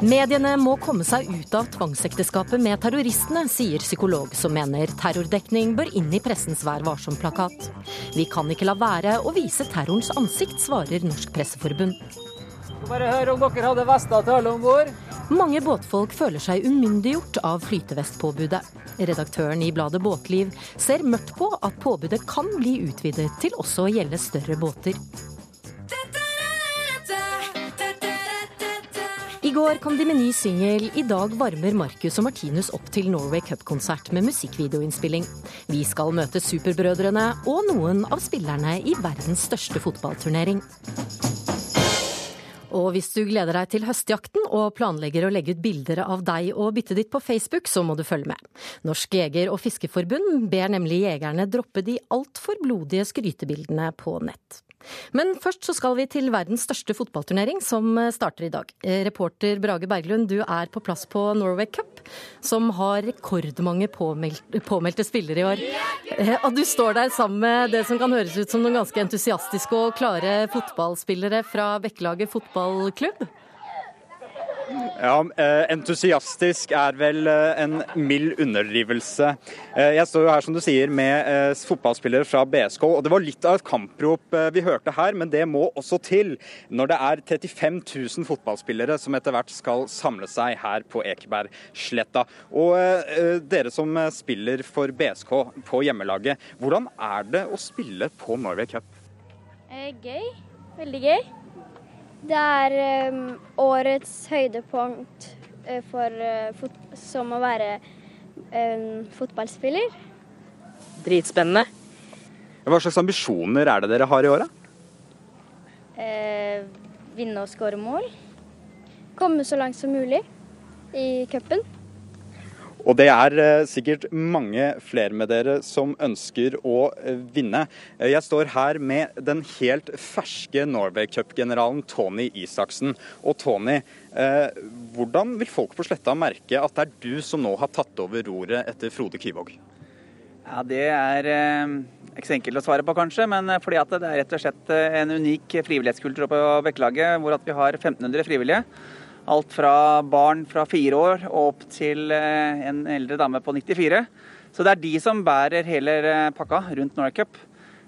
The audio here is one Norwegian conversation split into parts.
Mediene må komme seg ut av tvangsekteskapet med terroristene, sier psykolog som mener terrordekning bør inn i pressens Vær varsom-plakat. Vi kan ikke la være å vise terrorens ansikt, svarer Norsk Presseforbund. Bare hør om dere hadde vester til alle om bord. Mange båtfolk føler seg umyndiggjort av flytevestpåbudet. Redaktøren i bladet Båtliv ser mørkt på at påbudet kan bli utvidet til også å gjelde større båter. I går kom de med ny singel. I dag varmer Marcus og Martinus opp til Norway Cup-konsert med musikkvideoinnspilling. Vi skal møte superbrødrene og noen av spillerne i verdens største fotballturnering. Og hvis du gleder deg til høstjakten og planlegger å legge ut bilder av deg og byttet ditt på Facebook, så må du følge med. Norsk jeger- og fiskeforbund ber nemlig jegerne droppe de altfor blodige skrytebildene på nett. Men først så skal vi til verdens største fotballturnering, som starter i dag. Eh, reporter Brage Berglund, du er på plass på Norway Cup, som har rekordmange påmeldte, påmeldte spillere i år. Eh, og du står der sammen med det som kan høres ut som noen ganske entusiastiske og klare fotballspillere fra Bekkelaget fotballklubb? Ja, eh, Entusiastisk er vel eh, en mild underdrivelse. Eh, jeg står jo her som du sier med fotballspillere fra BSK, og det var litt av et kamprop vi hørte her, men det må også til når det er 35 000 fotballspillere som etter hvert skal samle seg her på Ekebergsletta. Og dere som spiller for BSK på hjemmelaget, hvordan er det å spille på Norway Cup? Gøy. Veldig gøy. Det er um, årets høydepunkt uh, for, uh, som å være um, fotballspiller. Dritspennende. Hva slags ambisjoner er det dere har i året? Uh, vinne og skåre mål. Komme så langt som mulig i cupen. Og det er eh, sikkert mange flere med dere som ønsker å eh, vinne. Eh, jeg står her med den helt ferske Norway Cup-generalen Tony Isaksen. Og Tony, hvordan vil folk på Sletta merke at det er du som nå har tatt over roret etter Frode Kyvåg? Ja, Det er ikke så enkelt å svare på, kanskje. Men fordi at det er rett og slett en unik frivillighetskultur på Bekkelaget, hvor at vi har 1500 frivillige. Alt fra barn fra fire år og opp til eh, en eldre dame på 94. Så det er de som bærer hele eh, pakka rundt Norway Cup.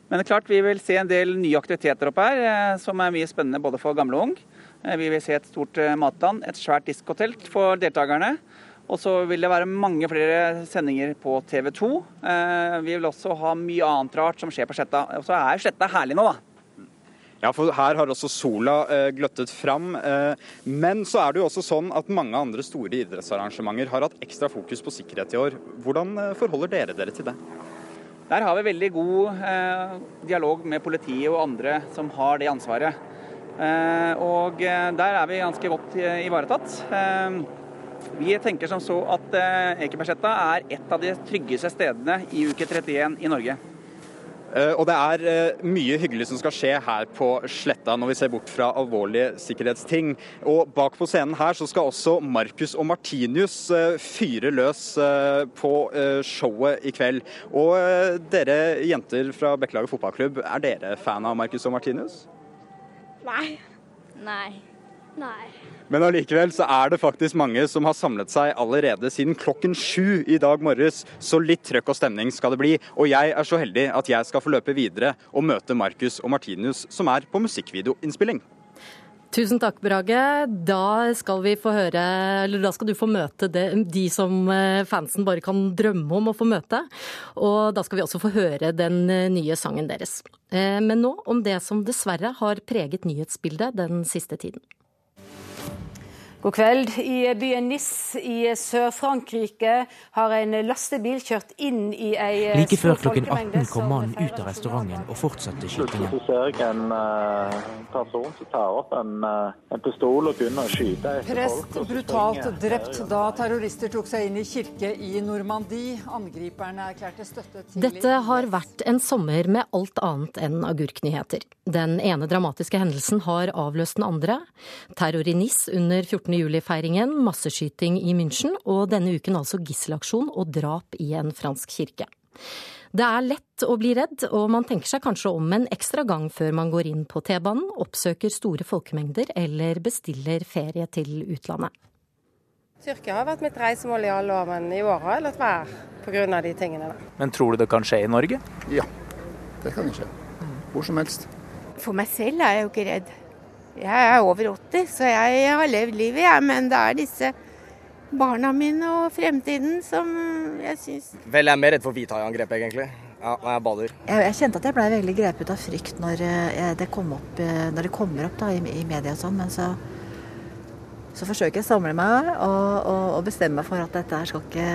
Men det er klart vi vil se en del nye aktiviteter oppe her, eh, som er mye spennende både for gamle og ung. Vi vil se et stort matland, et svært diskotelt for deltakerne. Og så vil det være mange flere sendinger på TV 2. Vi vil også ha mye annet rart som skjer på Sletta. Og så er Sletta herlig nå, da. Ja, for her har også sola eh, gløttet fram. Eh, men så er det jo også sånn at mange andre store idrettsarrangementer har hatt ekstra fokus på sikkerhet i år. Hvordan eh, forholder dere dere til det? Der har vi veldig god eh, dialog med politiet og andre som har det ansvaret. Eh, og eh, der er vi ganske godt ivaretatt. vi tenker som så at Ekebergsletta er et av de tryggeste stedene i uke 31 i Norge. Eh, og det er eh, mye hyggelig som skal skje her på Sletta, når vi ser bort fra alvorlige sikkerhetsting. Og bak på scenen her så skal også Marcus og Martinius eh, fyre løs på showet i kveld. Og dere jenter fra Bekkelaget fotballklubb, er dere fan av Marcus og Martinius? Nei. Nei. Nei. Men allikevel så er det faktisk mange som har samlet seg allerede siden klokken sju i dag morges. Så litt trøkk og stemning skal det bli. Og jeg er så heldig at jeg skal få løpe videre og møte Markus og Martinus, som er på musikkvideoinnspilling. Tusen takk, Brage. Da skal, vi få høre, eller da skal du få møte det, de som eh, fansen bare kan drømme om å få møte. Og da skal vi også få høre den eh, nye sangen deres. Eh, men nå om det som dessverre har preget nyhetsbildet den siste tiden. God kveld. I byen Nis i Sør-Frankrike har en lastebil kjørt inn i ei Like før klokken 18 kom mannen ut av restauranten og fortsatte skytingen. Plutselig ser jeg en uh, person som tar opp en, uh, en pistol og begynner å skyte Prest brutalt drept da terrorister tok seg inn i kirke i Normandie. Angriperne erklærte støtte til Dette har vært en sommer med alt annet enn agurknyheter. Den ene dramatiske hendelsen har avløst den andre. Terror i Nis under 14 juli-feiringen, masseskyting i München og denne uken altså gisselaksjon og drap i en fransk kirke. Det er lett å bli redd, og man tenker seg kanskje om en ekstra gang før man går inn på T-banen, oppsøker store folkemengder eller bestiller ferie til utlandet. Tyrkia har vært mitt reisemål i alle år, men i år har jeg latt være pga. de tingene. Men tror du det kan skje i Norge? Ja, det kan det skje. Hvor som helst. For meg selv er jeg jo ikke redd. Jeg er over 80, så jeg har levd livet, jeg. Men det er disse barna mine og fremtiden som jeg syns Vel, jeg er mer redd for hvithaiangrep, egentlig. Ja, jeg bader. Jeg, jeg, kjente at jeg ble veldig grepet av frykt når, eh, det, kom opp, eh, når det kommer opp da, i, i media og sånn, men så så forsøker jeg å samle meg og, og, og bestemme meg for at dette her skal ikke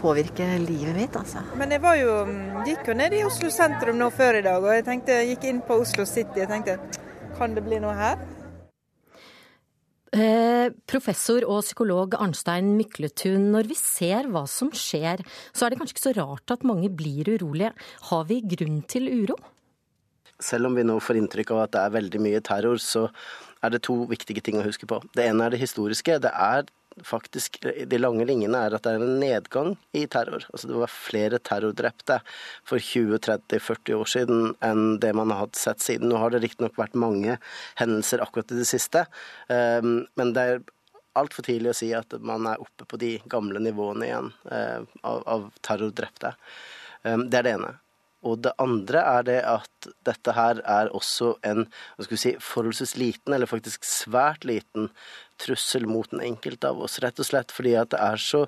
påvirke livet mitt, altså. Men jeg var jo, gikk jo ned i Oslo sentrum nå før i dag, og jeg tenkte, gikk inn på Oslo City og tenkte kan det bli noe her? Eh, professor og psykolog Arnstein Mykletun, når vi ser hva som skjer, så er det kanskje ikke så rart at mange blir urolige. Har vi grunn til uro? Selv om vi nå får inntrykk av at det er veldig mye terror, så er det to viktige ting å huske på. Det ene er det historiske. Det er faktisk, De lange linjene er at det er en nedgang i terror. Altså Det var flere terrordrepte for 20-30-40 år siden enn det man har sett siden. Nå har det riktignok vært mange hendelser akkurat i det siste, ehm, men det er altfor tidlig å si at man er oppe på de gamle nivåene igjen eh, av terrordrepte. Ehm, det er det ene. Og det andre er det at dette her er også en si, forholdsvis liten, eller faktisk svært liten, trussel mot den enkelte av oss. Rett og slett fordi at det er så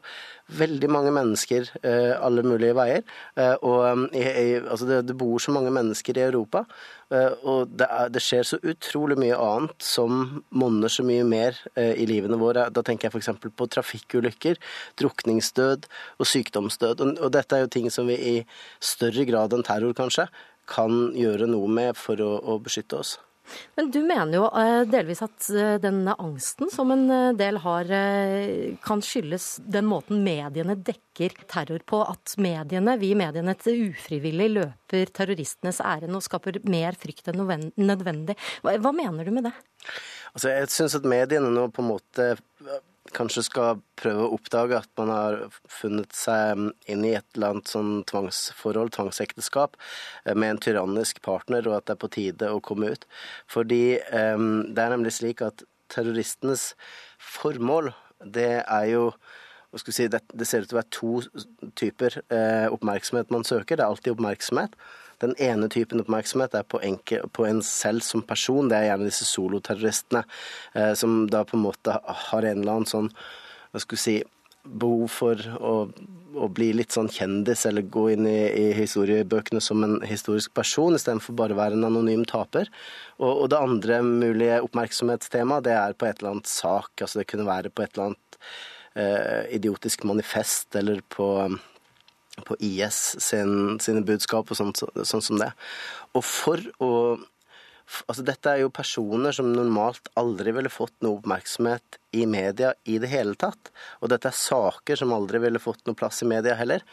veldig mange mennesker eh, alle mulige veier. Eh, og um, altså det, det, bor så mange mennesker i Europa. Eh, og det, er, det, skjer så utrolig mye annet som monner så mye mer eh, i livene våre. Da tenker jeg f.eks. på trafikkulykker, drukningsdød og sykdomsdød. Og, og dette er jo ting som vi i større grad enn terror, kanskje, kan gjøre noe med for å, å beskytte oss. Men du mener jo eh, delvis at den denne angsten som en eh, del har, kan skyldes den måten mediene dekker terror på. At mediene, vi mediene ufrivillig løper terroristenes ærend og skaper mer frykt enn nødvendig. Hva mener du med det? Altså, jeg syns at mediene nå på en måte kanskje skal prøve å oppdage at man har funnet seg inn i et eller annet sånn tvangsforhold, tvangsekteskap, eh, med en tyrannisk partner, og at det er på tide å komme ut. Fordi um, det er nemlig slik at terroristenes formål, det er jo si, det, det ser ut til å være to typer eh, oppmerksomhet man søker. Det er alltid oppmerksomhet. Den ene typen oppmerksomhet er på, enke, på en selv som person. Det er gjerne disse soloterroristene eh, som da på en måte har en eller annen sånn hva skulle si, behov for å, å, bli litt sånn kjendis, eller gå inn i, i historiebøkene som en historisk person, istedenfor bare å være en anonym taper. Og, og, det andre mulige oppmerksomhetstemaet, det er på et eller annet sak. Altså det kunne være på et eller annet eh, idiotisk manifest, eller på på IS sin, sine budskap og sånn, sånn som det. Og for å Altså, dette er jo personer som normalt aldri ville fått noe oppmerksomhet i media i det hele tatt. Og dette er saker som aldri ville fått noe plass i media heller.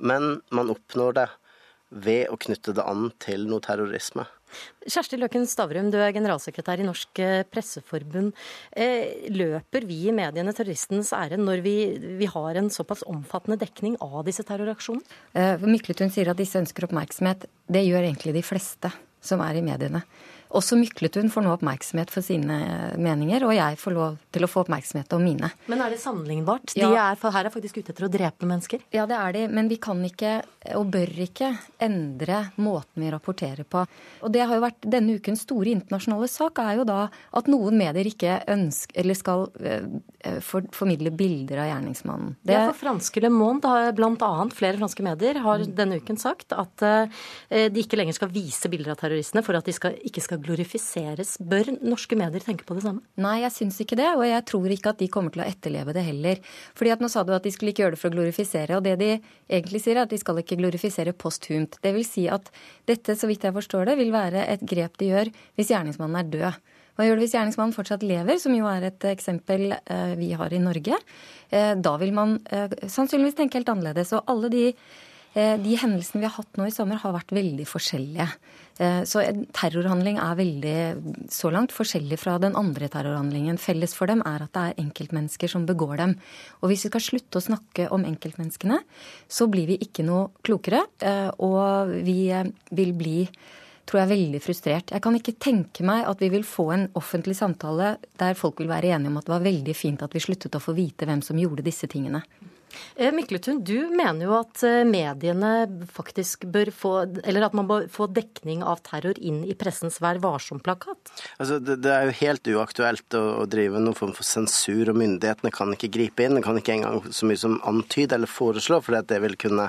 Men man oppnår det ved å knytte det an til noe terrorisme. Kjersti Løken Stavrum, du er generalsekretær i Norsk eh, Presseforbund. Eh, løper vi i mediene terroristens ære når vi, vi, har en såpass omfattende dekning av disse terroraksjonene? Eh, Mykletun sier at disse ønsker oppmerksomhet. Det gjør egentlig de fleste som er i mediene. Også Mykletun får nå oppmerksomhet for sine meninger, og jeg får lov til å få oppmerksomhet om mine. Men er det sammenlignbart? De ja. er, her er faktisk ute etter å drepe mennesker? Ja, det er de, men vi kan ikke, og bør ikke, endre måten vi rapporterer på. Og det har jo vært denne ukens store internasjonale sak, er jo da at noen medier ikke ønsker, eller skal uh, for, formidle bilder av gjerningsmannen. Det... Ja, for franske Le Monde, har bl.a. flere franske medier, har denne uken sagt at uh, de ikke lenger skal vise bilder av terroristene for at de skal, ikke skal glorifiseres. Bør norske medier tenke på det samme? Nei, jeg syns ikke det. Og jeg tror ikke at de kommer til å etterleve det heller. Fordi at nå sa du at de skulle ikke gjøre det for å glorifisere. Og det de egentlig sier, er at de skal ikke glorifisere posthumt. Det vil si at dette, så vidt jeg forstår det, vil være et grep de gjør hvis gjerningsmannen er død. Hva gjør det hvis gjerningsmannen fortsatt lever, som jo er et eksempel eh, vi har i Norge? Eh, da vil man eh, sannsynligvis tenke helt annerledes. Og alle de de hendelsene vi har hatt nå i sommer, har vært veldig forskjellige. Eh, så en terrorhandling er veldig så langt forskjellig fra den andre terrorhandlingen. Felles for dem er at det er enkeltmennesker som begår dem. Og hvis vi skal slutte å snakke om enkeltmenneskene, så blir vi ikke noe klokere. Eh, og vi vil bli tror jeg veldig frustrert. Jeg kan ikke tenke meg at vi vil få en offentlig samtale der folk vil være enige om at det var veldig fint at vi sluttet å få vite hvem som gjorde disse tingene. Eh, Mykletun, du mener jo at eh, mediene faktisk bør få Eller at man bør få dekning av terror inn i pressens Vær varsom-plakat? Altså, det, det, er jo helt uaktuelt å, å, drive noen form for sensur, og myndighetene kan ikke gripe inn. De kan ikke engang så mye som antyde eller foreslå, for det vil kunne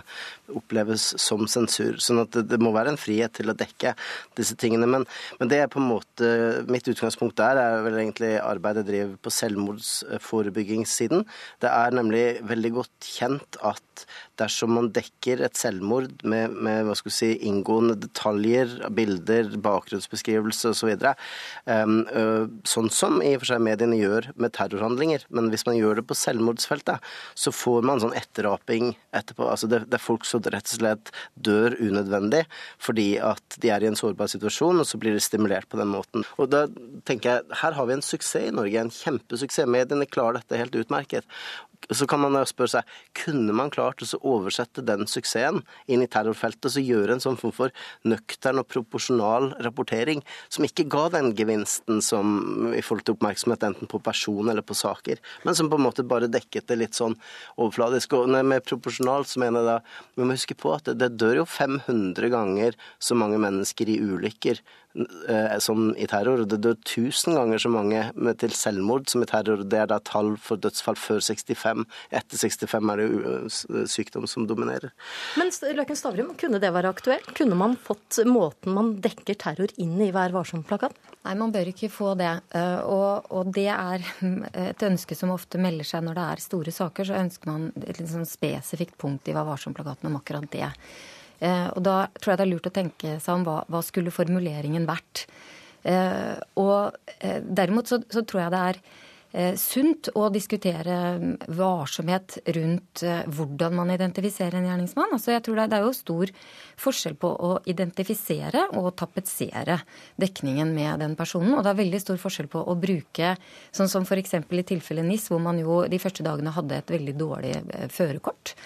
oppleves som sensur. Sånn at det, det, må være en frihet til å dekke disse tingene. Men, men det er på en måte Mitt utgangspunkt der er vel egentlig arbeidet jeg driver på selvmordsforebyggingssiden. Det er nemlig veldig godt kjent at dersom man dekker et selvmord med, med hva skal vi si, inngående detaljer, bilder, bakgrunnsbeskrivelse osv., så um, sånn som i og for seg mediene gjør med terrorhandlinger, men hvis man gjør det på selvmordsfeltet, så får man sånn etteraping etterpå. Altså det, det er folk som rett og slett dør unødvendig fordi at de er i en sårbar situasjon, og så blir de stimulert på den måten. Og da tenker jeg, Her har vi en suksess i Norge, en kjempesuksess. Mediene klarer dette helt utmerket. Så kan man spørre seg kunne man klart å oversette den suksessen inn i terrorfeltet og gjøre en sånn form for nøktern og proporsjonal rapportering som ikke ga den gevinsten som i forhold til oppmerksomhet enten på person eller på saker, men som på en måte bare dekket det litt sånn overfladisk. Og med proporsjonal så mener jeg da vi må huske på at det, det dør jo 500 ganger så mange mennesker i ulykker som i terror. Det dør tusen ganger så mange til selvmord som i terror. Det er da tall for dødsfall før 65. Etter 65 er det sykdom som dominerer. Men Løken Stavrum, kunne det være aktuelt? Kunne man fått måten man dekker terror inn i Vær varsom-plakat? Nei, man bør ikke få det. Eh, og, og, det er et ønske som ofte melder seg når det er store saker. Så ønsker man et litt sånn spesifikt punkt i Vær varsom-plakaten om akkurat det. Eh, og da tror jeg det er lurt å tenke seg om hva, hva skulle formuleringen vært. Eh, og eh, derimot så, så tror jeg det er sunt å diskutere varsomhet rundt hvordan man identifiserer en gjerningsmann. Altså jeg tror det, er jo stor forskjell på å identifisere og tapetsere dekningen med den personen. Og det er veldig stor forskjell på å bruke, sånn som f.eks. i tilfellet NIS, hvor man jo de første dagene hadde et veldig dårlig førerkort,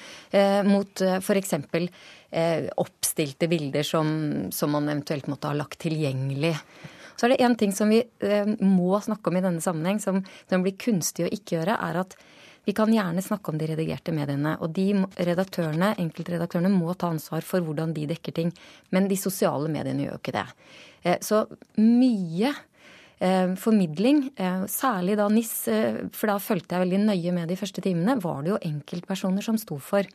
mot f.eks oppstilte bilder som, som, man eventuelt måtte ha lagt tilgjengelig. Så er det én ting som vi eh, må snakke om i denne sammenheng, som, som blir kunstig å ikke gjøre, er at vi kan gjerne snakke om de redigerte mediene. Og de redaktørene, enkeltredaktørene må ta ansvar for hvordan de dekker ting. Men de sosiale mediene gjør jo ikke det. Eh, så mye eh, formidling, eh, særlig da NIS, for da fulgte jeg veldig nøye med de første timene, var det jo enkeltpersoner som sto for.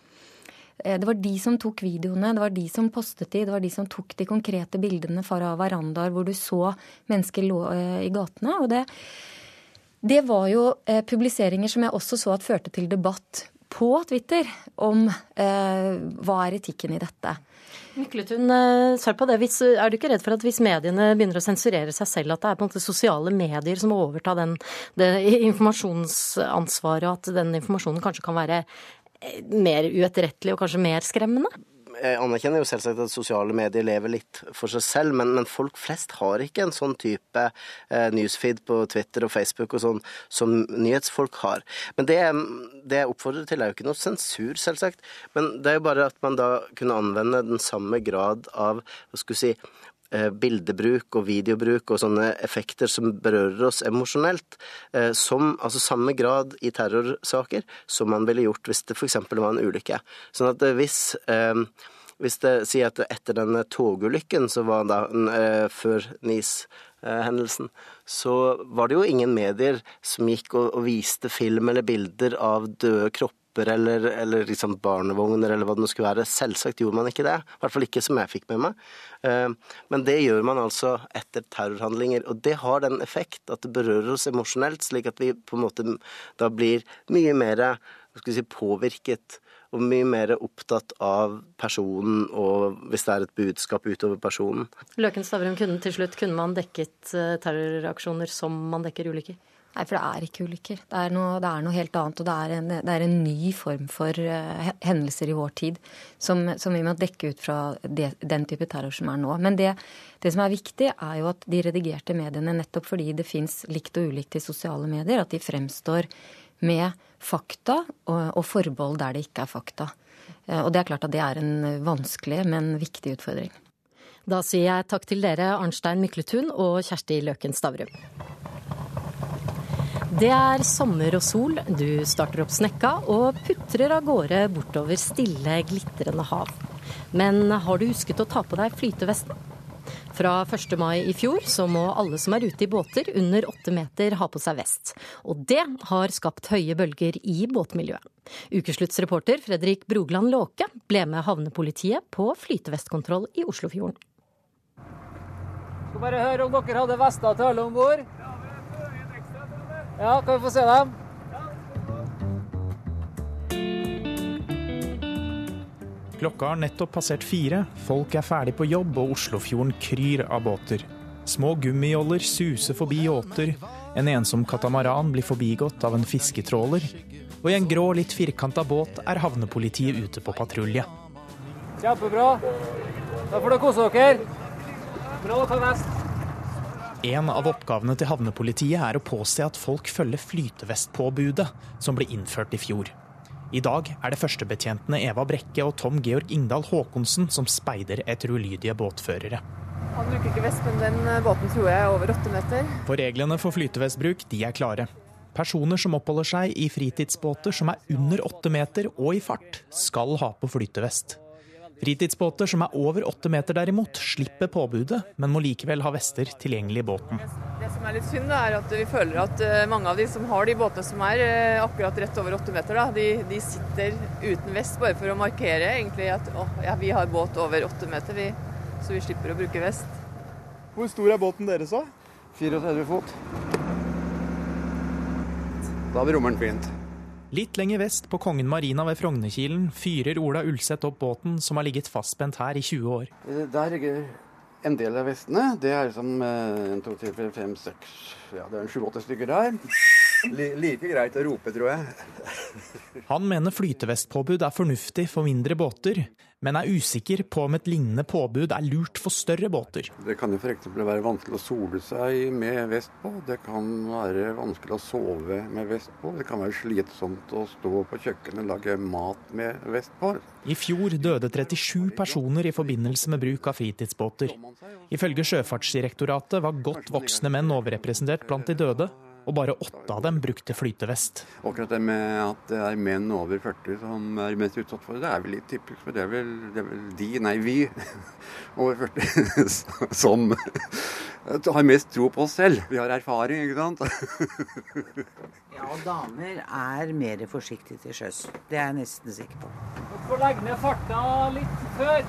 Eh, det var de som tok videoene, det var de som postet de, det var de som tok de konkrete bildene fra verandaer hvor du så mennesker lå eh, i gatene. Og det, det var jo eh, publiseringer som jeg også så at førte til debatt på Twitter om eh, hva er etikken i dette. Mykletun, svar på det. Hvis, er du ikke redd for at hvis mediene begynner å sensurere seg selv, at det er på en måte sosiale medier som overtar den, det informasjonsansvaret, og at den informasjonen kanskje kan være mer uetterrettelig og kanskje mer skremmende? Jeg anerkjenner jo selvsagt at sosiale medier lever litt for seg selv, men, men folk flest har ikke en sånn type eh, newsfeed på Twitter og Facebook og sånn som nyhetsfolk har. Men det, det, jeg oppfordrer til, er jo ikke noe sensur, selvsagt. Men det er jo bare at man da kunne anvende den samme grad av hva skal vi si, Eh, bildebruk og videobruk og sånne effekter som berører oss emosjonelt, eh, som altså samme grad i terrorsaker som man ville gjort hvis det f.eks. var en ulykke. Sånn at eh, hvis hvis det sier at etter den togulykken, så var da før NIS-hendelsen, så var det jo ingen medier som gikk og, og viste film eller bilder av døde kropper trapper eller, eller liksom barnevogner eller hva det nå skulle være. Selvsagt gjorde man ikke det. I hvert fall ikke som jeg fikk med meg. Eh, men det gjør man altså etter terrorhandlinger. Og det har den effekt at det berører oss emosjonelt, slik at vi på en måte da blir mye mer si, påvirket og mye mer opptatt av personen og hvis det er et budskap utover personen. Løken Stavrum, kunne til slutt kunne man dekket eh, terroraksjoner som man dekker ulykker? Nei, for det er ikke ulykker. Det er noe, det er noe helt annet. Og det er, en, det er, en, ny form for uh, hendelser i vår tid som, som, vi må dekke ut fra det, den type terror som er nå. Men det, det, som er viktig, er jo at de redigerte mediene, nettopp fordi det fins likt og ulikt i sosiale medier, at de fremstår med fakta og, og forbehold der det ikke er fakta. Uh, og det er klart at det er en vanskelig, men viktig utfordring. Da sier jeg takk til dere, Arnstein Mykletun og Kjersti Løken Stavrum. Det er sommer og sol, du starter opp snekka og putrer av gårde bortover stille, glitrende hav. Men har du husket å ta på deg flytevesten? Fra 1. mai i fjor så må alle som er ute i båter under åtte meter ha på seg vest. Og det har skapt høye bølger i båtmiljøet. Ukesluttsreporter Fredrik Brogland Låke ble med havnepolitiet på flytevestkontroll i Oslofjorden. Skal bare høre om dere hadde vester til alle om bord. Ja, kan vi få se dem? Klokka har nettopp passert fire, folk er ferdig på jobb og Oslofjorden kryr av båter. Små gummijoller suser forbi yachter, en ensom katamaran blir forbigått av en fisketråler, og i en grå, litt firkanta båt er havnepolitiet ute på patrulje. Kjempebra. Da får dere kose dere. Bra å ta vest. En av oppgavene til havnepolitiet er å påse at folk følger flytevestpåbudet som ble innført i fjor. I dag er det førstebetjentene Eva Brekke og Tom Georg Ingdal Haakonsen som speider etter ulydige båtførere. Han bruker ikke vest, men den eh, båten tror jeg er over åtte meter. For reglene for flytevestbruk de er klare. Personer som oppholder seg i fritidsbåter som er under åtte meter og i fart, skal ha på flytevest. Fritidsbåter som er over åtte meter derimot, slipper påbudet, men må likevel ha vester tilgjengelig i båten. Det som er litt synd, er at vi føler at eh, mange av de som har de båtene som er eh, akkurat rett over åtte meter, da, de, de, sitter uten vest bare for å markere egentlig at å, ja, vi har båt over åtte meter, vi, så vi slipper å bruke vest. Hvor stor er båten deres, da? 34 fot. Da blir rommeren fint. Litt lenger vest, på Kongen Marina ved Frognerkilen, fyrer Ola Ulseth opp båten som har ligget fastspent her i 20 år. Der ligger en del av vestene. Det er som en, to, tre, fire, fem, seks Ja, det er sju-åtte stykker der. Like greit å rope, tror jeg. Han mener flytevestpåbud er fornuftig for mindre båter, men er usikker på om et lignende påbud er lurt for større båter. Det kan jo f.eks. være vanskelig å sole seg med vest på. Det kan være vanskelig å sove med vest på. Det kan være slitsomt å stå på kjøkkenet og lage mat med vest på. I fjor døde 37 personer i forbindelse med bruk av fritidsbåter. Ifølge Sjøfartsdirektoratet var godt voksne menn overrepresentert blant de døde, og bare åtte av dem brukte flytevest. Akkurat det med at det er menn over 40 som er mest utsatt for det, det er vel litt typisk. For det er vel, det er vel de, nei vi, over 40 som har mest tro på oss selv. Vi har erfaring, ikke sant? ja, damer er mer forsiktige til sjøs. Det er jeg nesten sikker på. Dere får legge ned farta litt før.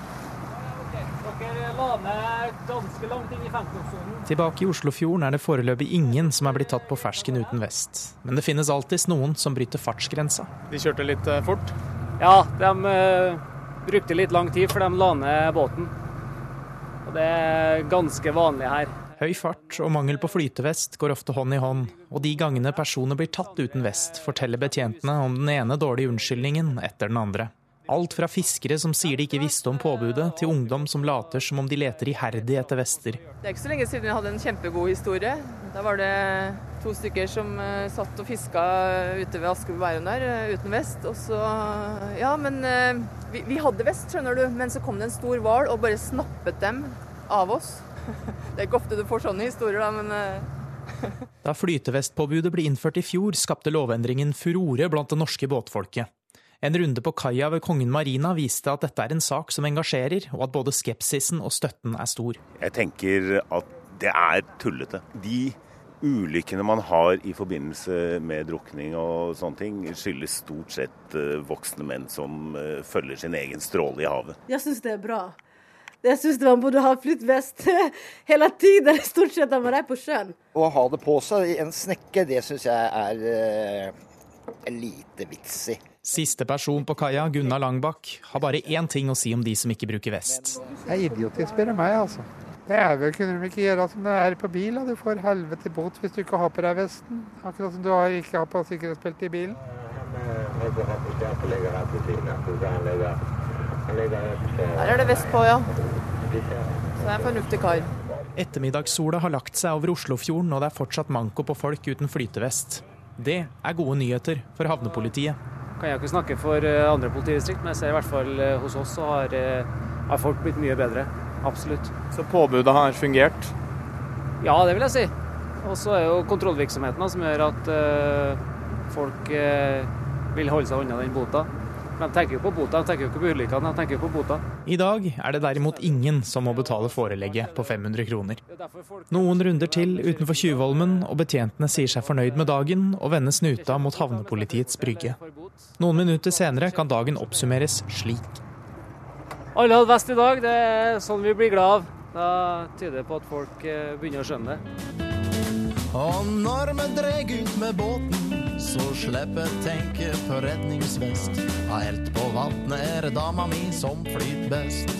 Dere la ned ganske langt inn i 50-sonen. Tilbake i Oslofjorden er det foreløpig ingen som er blitt tatt på fersken uten vest. Men det finnes alltids noen som bryter fartsgrensa. De kjørte litt uh, fort? Ja, de uh, brukte litt lang tid, for de la ned båten. Og det er ganske vanlig her. Høy fart og mangel på flytevest går ofte hånd i hånd, og de gangene personer blir tatt uten vest, forteller betjentene om den ene dårlige unnskyldningen etter den andre. Alt fra fiskere som sier de ikke visste om påbudet, til ungdom som later som om de leter iherdig etter vester. Det er ikke så lenge siden vi hadde en kjempegod historie. Da var det to stykker som uh, satt og fiska ute ved Asker der uh, uten vest. Og så Ja, men vi, vi, hadde vest, skjønner du. Men så kom det en stor hval og bare snappet dem av oss. det er ikke ofte du får sånne historier, da, men Da flytevestpåbudet ble innført i fjor, skapte lovendringen furore blant det norske båtfolket. En runde på kaia ved Kongen Marina viste at dette er en sak som engasjerer, og at både skepsisen og støtten er stor. Jeg tenker at det er tullete. De ulykkene man har i forbindelse med drukning og sånne ting, skyldes stort sett voksne menn som følger sin egen stråle i havet. Jeg syns det er bra. Jeg syns man burde ha flytevest hele tiden, stort sett når man er på sjøen. Å ha det på seg i en snekke, det syns jeg er uh, lite vits i. Siste person på kaia, Gunnar Langbakk, har bare én ting å si om de som ikke bruker vest. Det er idiotisk, spør du meg, altså. Det er vel, kunne de ikke gjøre som det er på bil, du får helvete bot hvis du ikke har på deg vesten. Akkurat som du har, ikke har på sikkerhetsbeltet i bilen. Her er det vest på, ja. Så det er en fornuftig kar. Ettermiddagssola har lagt seg over Oslofjorden, og det er fortsatt manko på folk uten flytevest. Det er gode nyheter for havnepolitiet. Kan jeg ikke snakke for andre politidistrikt, men jeg ser i hvert fall hos oss så har, har folk blitt mye bedre. Absolutt. Så påbudet har fungert? Ja, det vil jeg si. Og så er jo kontrollvirksomheten som gjør at folk vil holde seg unna den bota. De tenker jo på bota, de tenker jo ikke på ulykkene, de tenker jo på bota. I dag er det derimot ingen som må betale forelegget på 500 kroner. Noen runder til utenfor Tjuvholmen, og betjentene sier seg fornøyd med dagen og vender snuta mot havnepolitiets brygge. Noen minutter senere kan dagen oppsummeres slik. Alle hadde vest i dag, det er sånn vi blir glad av. Da tyder det på at folk eh, begynner å skjønne det. Og når vi dreg ut med båten, så slipper tenke på redningsvest. Helt på vatnet er det dama mi som flyter best.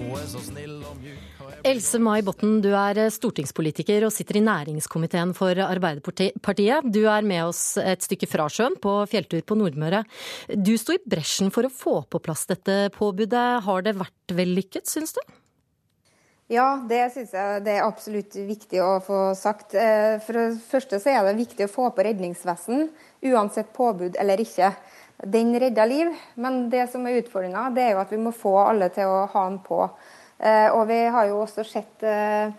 Hun er så snill og mjuk. Else Mai Botten, du er stortingspolitiker og sitter i næringskomiteen for Arbeiderpartiet. Du er med oss et stykke fra sjøen, på fjelltur på Nordmøre. Du sto i bresjen for å få på plass dette påbudet. Har det vært vellykket, syns du? Ja, det syns jeg det er absolutt viktig å få sagt. Eh, for det første så er det viktig å få på redningsvesten, uansett påbud eller ikke. Den redder liv, men det som er utfordringa, er jo at vi må få alle til å ha den på. Eh, og vi har jo også sett eh,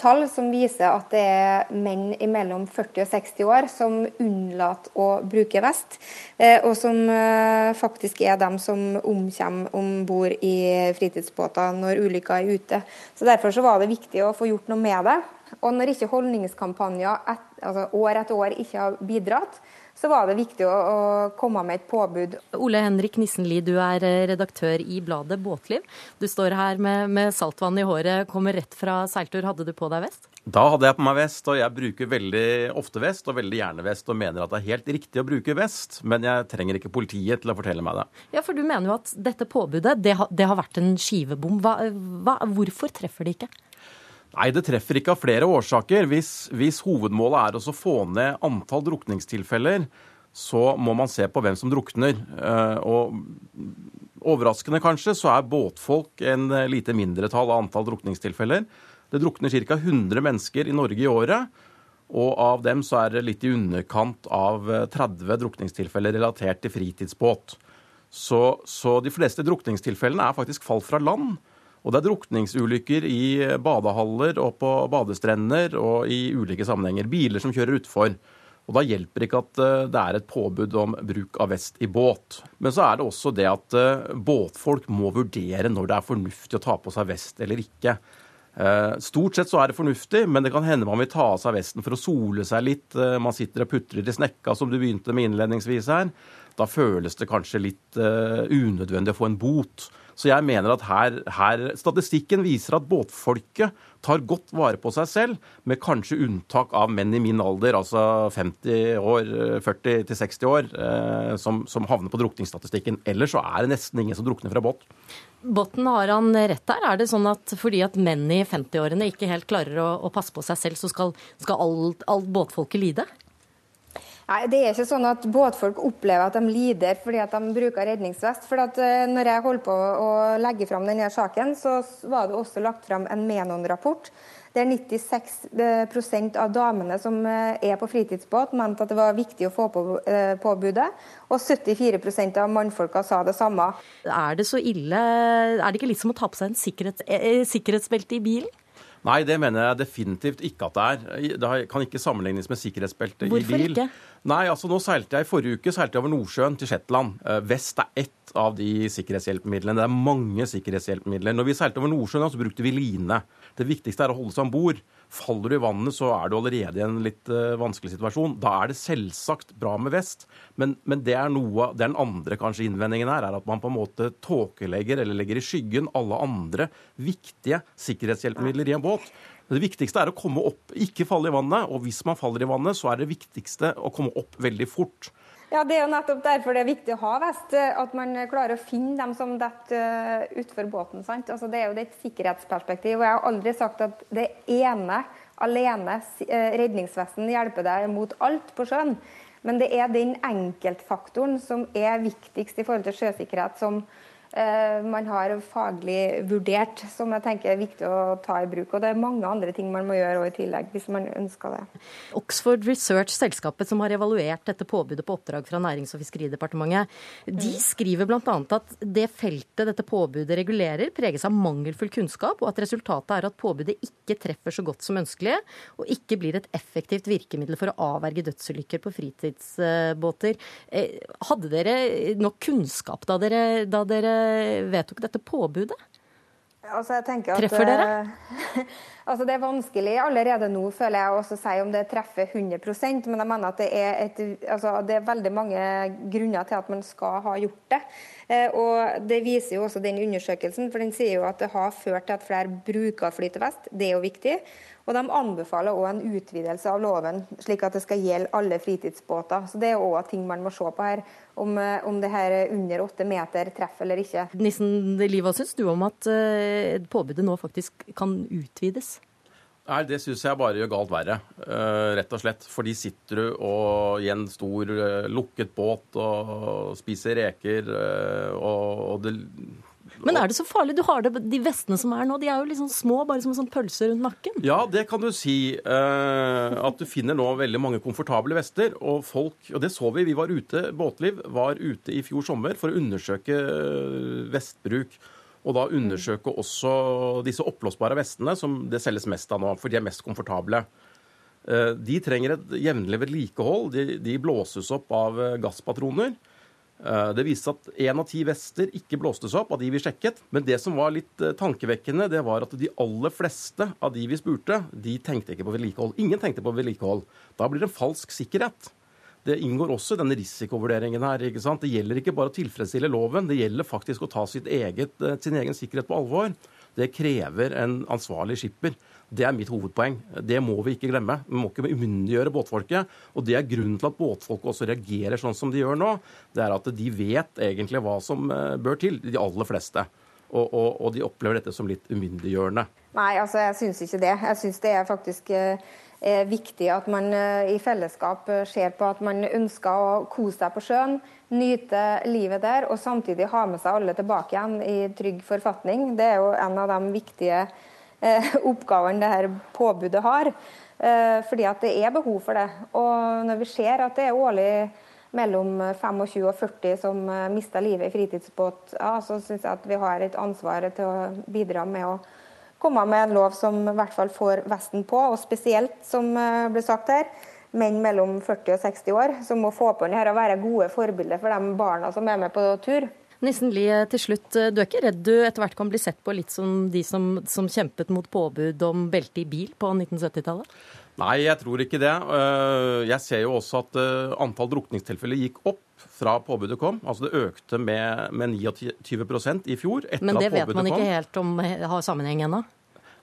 tall som viser at det er menn mellom 40 og 60 år som unnlater å bruke vest, eh, og som eh, faktisk er dem som omkommer om bord i fritidsbåter når ulykka er ute. Så Derfor så var det viktig å få gjort noe med det. Og når ikke holdningskampanjer et, altså år etter år ikke har bidratt, så var det viktig å, å, komme med et påbud. Ole Henrik Nissenli, du er eh, redaktør i bladet Båtliv. Du står her med, med saltvann i håret, kommer rett fra seiltur. Hadde du på deg vest? Da hadde jeg på meg vest, og jeg bruker veldig ofte vest, og veldig gjerne vest, og mener at det er helt riktig å bruke vest, men jeg trenger ikke politiet til å fortelle meg det. Ja, for du mener jo at dette påbudet, det har, det har vært en skivebom. Hva, hva, hvorfor treffer det ikke? Nei, det treffer ikke av flere årsaker. Hvis, hvis hovedmålet er å få ned antall drukningstilfeller, så må man se på hvem som drukner. Eh, og overraskende kanskje, så er båtfolk en lite mindretall av antall drukningstilfeller. Det drukner ca. 100 mennesker i Norge i året. Og av dem så er det litt i underkant av 30 drukningstilfeller relatert til fritidsbåt. Så, så de fleste drukningstilfellene er faktisk fall fra land. Og det er drukningsulykker i badehaller og på badestrender og i ulike sammenhenger. Biler som kjører utfor. Og Da hjelper ikke at eh, det er et påbud om bruk av vest i båt. Men så er det også det at eh, båtfolk må vurdere når det er fornuftig å ta på seg vest eller ikke. Eh, stort sett så er det fornuftig, men det kan hende man vil ta av seg vesten for å sole seg litt. Man sitter og putrer i snekka, som du begynte med innledningsvis her. Da føles det kanskje litt unødvendig å få en bot. Så jeg mener at her, her, Statistikken viser at båtfolket tar godt vare på seg selv, med kanskje unntak av menn i min alder, altså 50 år, 40 til 60 år, eh, som, som, havner på drukningsstatistikken. Ellers så er det nesten ingen som drukner fra båt. Botten, har han rett der? Er det sånn at fordi at menn i 50-årene ikke helt klarer å, å, passe på seg selv, så skal, skal alt, alt båtfolket lide? Nei, Det er ikke sånn at båtfolk opplever at de lider fordi at de bruker redningsvest. For at uh, når jeg holdt på å legge fram denne saken, så var det også lagt fram en Menon-rapport er 96 eh, av damene som eh, er på fritidsbåt, mente at det var viktig å få på påbudet. Og 74% av mannfolka sa det samme. Er det så ille? Er det ikke litt som å ta på seg en sikkerhets, sikkerhetsbelte i bilen? Nei, det mener jeg definitivt ikke at det er. Det kan ikke sammenlignes med sikkerhetsbeltet i bil. Hvorfor ikke? Nei, altså nå seilte jeg I Forrige uke seilte jeg over Nordsjøen til Shetland. Eh, vest er ett av de sikkerhetshjelpemidlene. Det er mange sikkerhetshjelpemidler. Når vi seilte over Nordsjøen, så brukte vi line. Det viktigste er å holde seg om bord. Faller du i vannet, så er du allerede i en litt uh, vanskelig situasjon. Da er det selvsagt bra med vest, men, men det er noe, den andre kanskje innvendingen her, er at man på en måte tåkelegger eller legger i skyggen alle andre viktige sikkerhetshjelpemidler i en båt. Det viktigste er å komme opp, ikke falle i vannet. Og hvis man faller i vannet, så er det viktigste å komme opp veldig fort. Ja, Det er jo nettopp derfor det er viktig å ha vest. At man klarer å finne dem som detter eh, utfor båten. sant? Altså, det er jo det et sikkerhetsperspektiv. og Jeg har aldri sagt at det ene alene, eh, redningsvesten, hjelper deg mot alt på sjøen. Men det er den enkeltfaktoren som er viktigst i forhold til sjøsikkerhet, som eh, man har faglig vurdert, som jeg tenker er viktig å ta i bruk. Og det er mange andre ting man må gjøre i tillegg, hvis man ønsker det. Oxford Research, selskapet som har evaluert dette påbudet på oppdrag fra Nærings- og fiskeridepartementet, de mm. skriver bl.a. at det feltet dette påbudet regulerer, preges av mangelfull kunnskap, og at resultatet er at påbudet ikke treffer så godt som ønskelig, og ikke blir et effektivt virkemiddel for å avverge dødsulykker på fritidsbåter. Eh, hadde dere nok kunnskap da dere, da dere vedtok dette påbudet? Altså, at, treffer dere? altså, det er vanskelig allerede nå, føler jeg, å si om det treffer 100% men jeg mener at det er, et, altså, det er veldig mange grunner til at man skal ha gjort det. Eh, og Det viser jo også den undersøkelsen, for den sier jo at det har ført til at flere bruker flytevest. Det er jo viktig. Og De anbefaler òg en utvidelse av loven, slik at det skal gjelde alle fritidsbåter. Så Det er òg ting man må se på her, om, eh, om det her under åtte meter treffer eller ikke. Nissen Liv, hva syns du om at uh, påbudet nå faktisk kan utvides? Nei, Det syns jeg bare gjør galt verre, uh, rett og slett. Fordi sitter du og, i en stor uh, lukket båt og spiser reker, og, og det men er det så farlig? Du har det, De vestene som er nå, de er jo liksom små, bare som en sånn pølse rundt nakken. Ja, det kan du si. Eh, at du finner nå veldig mange komfortable vester. Og folk, og det så vi, vi var ute, Båtliv var ute i fjor sommer for å undersøke eh, vestbruk. Og da undersøke også disse oppblåsbare vestene, som det selges mest av nå, for de er mest komfortable. Uh, de trenger et jevnlig vedlikehold. De, de blåses opp av gasspatroner. Eh, det viste seg at én av ti vester ikke blåstes opp av de vi sjekket. Men det som var litt eh, tankevekkende, det var at de aller fleste av de vi spurte, de tenkte ikke på vedlikehold. Ingen tenkte på vedlikehold. Da blir det en falsk sikkerhet. Det inngår også denne risikovurderingen her. ikke sant? Det gjelder ikke bare å tilfredsstille loven, det gjelder faktisk å ta eget, eh, sin egen sikkerhet på alvor. Det krever en ansvarlig skipper. Det er mitt hovedpoeng. Det må vi ikke glemme. Vi må ikke umyndiggjøre båtfolket. Og det er grunnen til at båtfolket også reagerer sånn som de gjør nå. Det er at de vet egentlig hva som eh, bør til, de aller fleste. Og, og, og de opplever dette som litt umyndiggjørende. Nei, altså jeg syns ikke det. Jeg syns det er faktisk eh, er viktig at man eh, i fellesskap ser på at man ønsker å kose seg på sjøen, nyte livet der, og samtidig ha med seg alle tilbake igjen i trygg forfatning. Det er jo en av de viktige oppgavene det her påbudet har. Eh, fordi at det er behov for det. Og når vi ser at det er årlig mellom 25 og 40 som eh, mister livet i fritidsbåt, ja, så syns jeg at vi har et ansvar til å bidra med å komme med en lov som i hvert fall får vesten på, og spesielt, som ble sagt her, menn mellom 40 og 60 år, som må få på den her og være gode forbilder for de barna som er med på tur. Nissen Lie, til slutt. Du er ikke redd du etter hvert kan bli sett på litt som de som, som kjempet mot påbud om belte i bil på 1970-tallet? Nei, jeg tror ikke det. Eh, jeg ser jo også at eh, antall drukningstilfeller gikk opp fra påbudet kom. Altså det økte med, med 29% i fjor. etter at påbudet kom. Men det vet man ikke helt om har sammenheng ennå?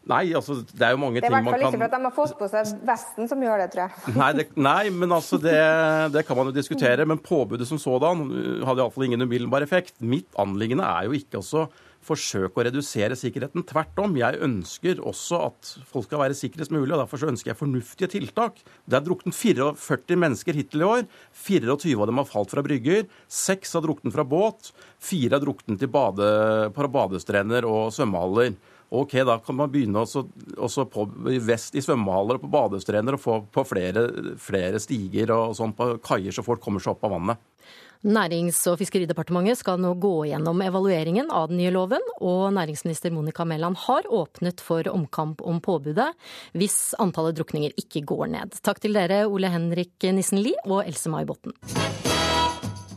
Nei, altså, det er jo mange ting man kan Det er i hvert fall ikke for at de har fått på seg vesten som gjør det, tror jeg. Nei, det, nei men altså, det, det, kan man jo diskutere. Men påbudet som sådan hadde iallfall ingen umiddelbar effekt. Mitt anliggende er jo ikke også forsøke å redusere sikkerheten. Tvert om. Jeg ønsker også at folk skal være sikrest mulig, og derfor så ønsker jeg fornuftige tiltak. Det er druknet 44 mennesker hittil i år. 24 av dem har falt fra brygger. Seks har druknet fra båt. Fire har druknet bade, på badestrender og svømmehaller. Ok, da kan man begynne også, også på vest i svømmehaller og på badestrender og få på flere, flere stiger og sånn på kaier, så folk kommer seg opp av vannet. Nærings- og fiskeridepartementet skal nå gå gjennom evalueringen av den nye loven, og næringsminister Monica Mæland har åpnet for omkamp om påbudet hvis antallet drukninger ikke går ned. Takk til dere, Ole Henrik Nissen Lie og Else May Botten.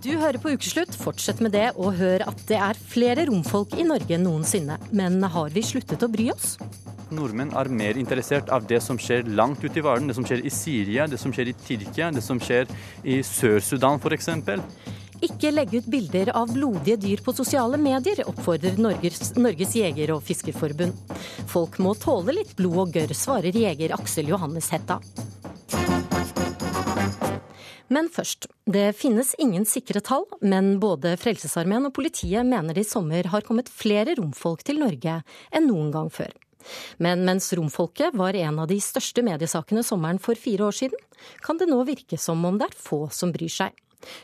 Du hører på Ukeslutt. Fortsett med det, og hør at det er flere romfolk i Norge enn noensinne. Men har vi sluttet å bry oss? Nordmenn er mer interessert av det som skjer langt ute i verden. Det som skjer i Syria, det som skjer i Tyrkia, det som skjer i Sør-Sudan f.eks. Ikke legge ut bilder av blodige dyr på sosiale medier, oppfordrer Norges, Norges jeger- og fiskerforbund. Folk må tåle litt blod og gørr, svarer jeger Aksel Johannes Hetta. Men først. Det finnes ingen sikre tall, men både Frelsesarmeen og politiet mener det i sommer har kommet flere romfolk til Norge enn noen gang før. Men mens romfolket var en av de største mediesakene sommeren for fire år siden, kan det nå virke som om det er få som bryr seg.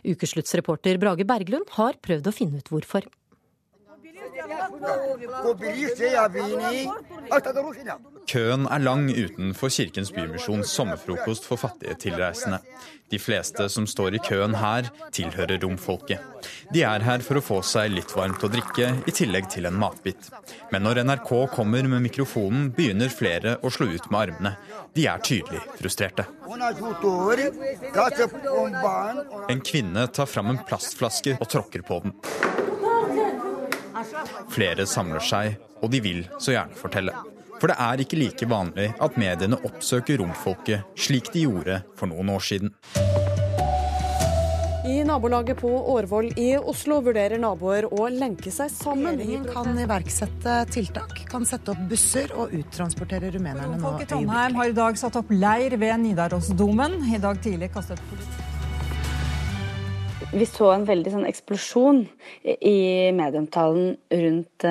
Ukesluttsreporter Brage Berglund har prøvd å finne ut hvorfor. Køen er lang utenfor Kirkens Bymisjons sommerfrokost for fattige tilreisende. De fleste som står i køen her, tilhører romfolket. De er her for å få seg litt varmt å drikke, i tillegg til en matbit. Men når NRK kommer med mikrofonen, begynner flere å slå ut med armene. De er tydelig frustrerte. En kvinne tar fram en plastflaske og tråkker på den. Flere samler seg, og de vil så gjerne fortelle. For det er ikke like vanlig at mediene oppsøker romfolket slik de gjorde for noen år siden. I nabolaget på Årvoll i Oslo vurderer naboer å lenke seg sammen. Regjeringen kan iverksette tiltak, kan sette opp busser og uttransportere rumenerne nå. Folk i Trondheim har i dag satt opp leir ved Nidarosdomen. I dag tidlig kastet politiet vi så en veldig sånn eksplosjon i medieomtalen rundt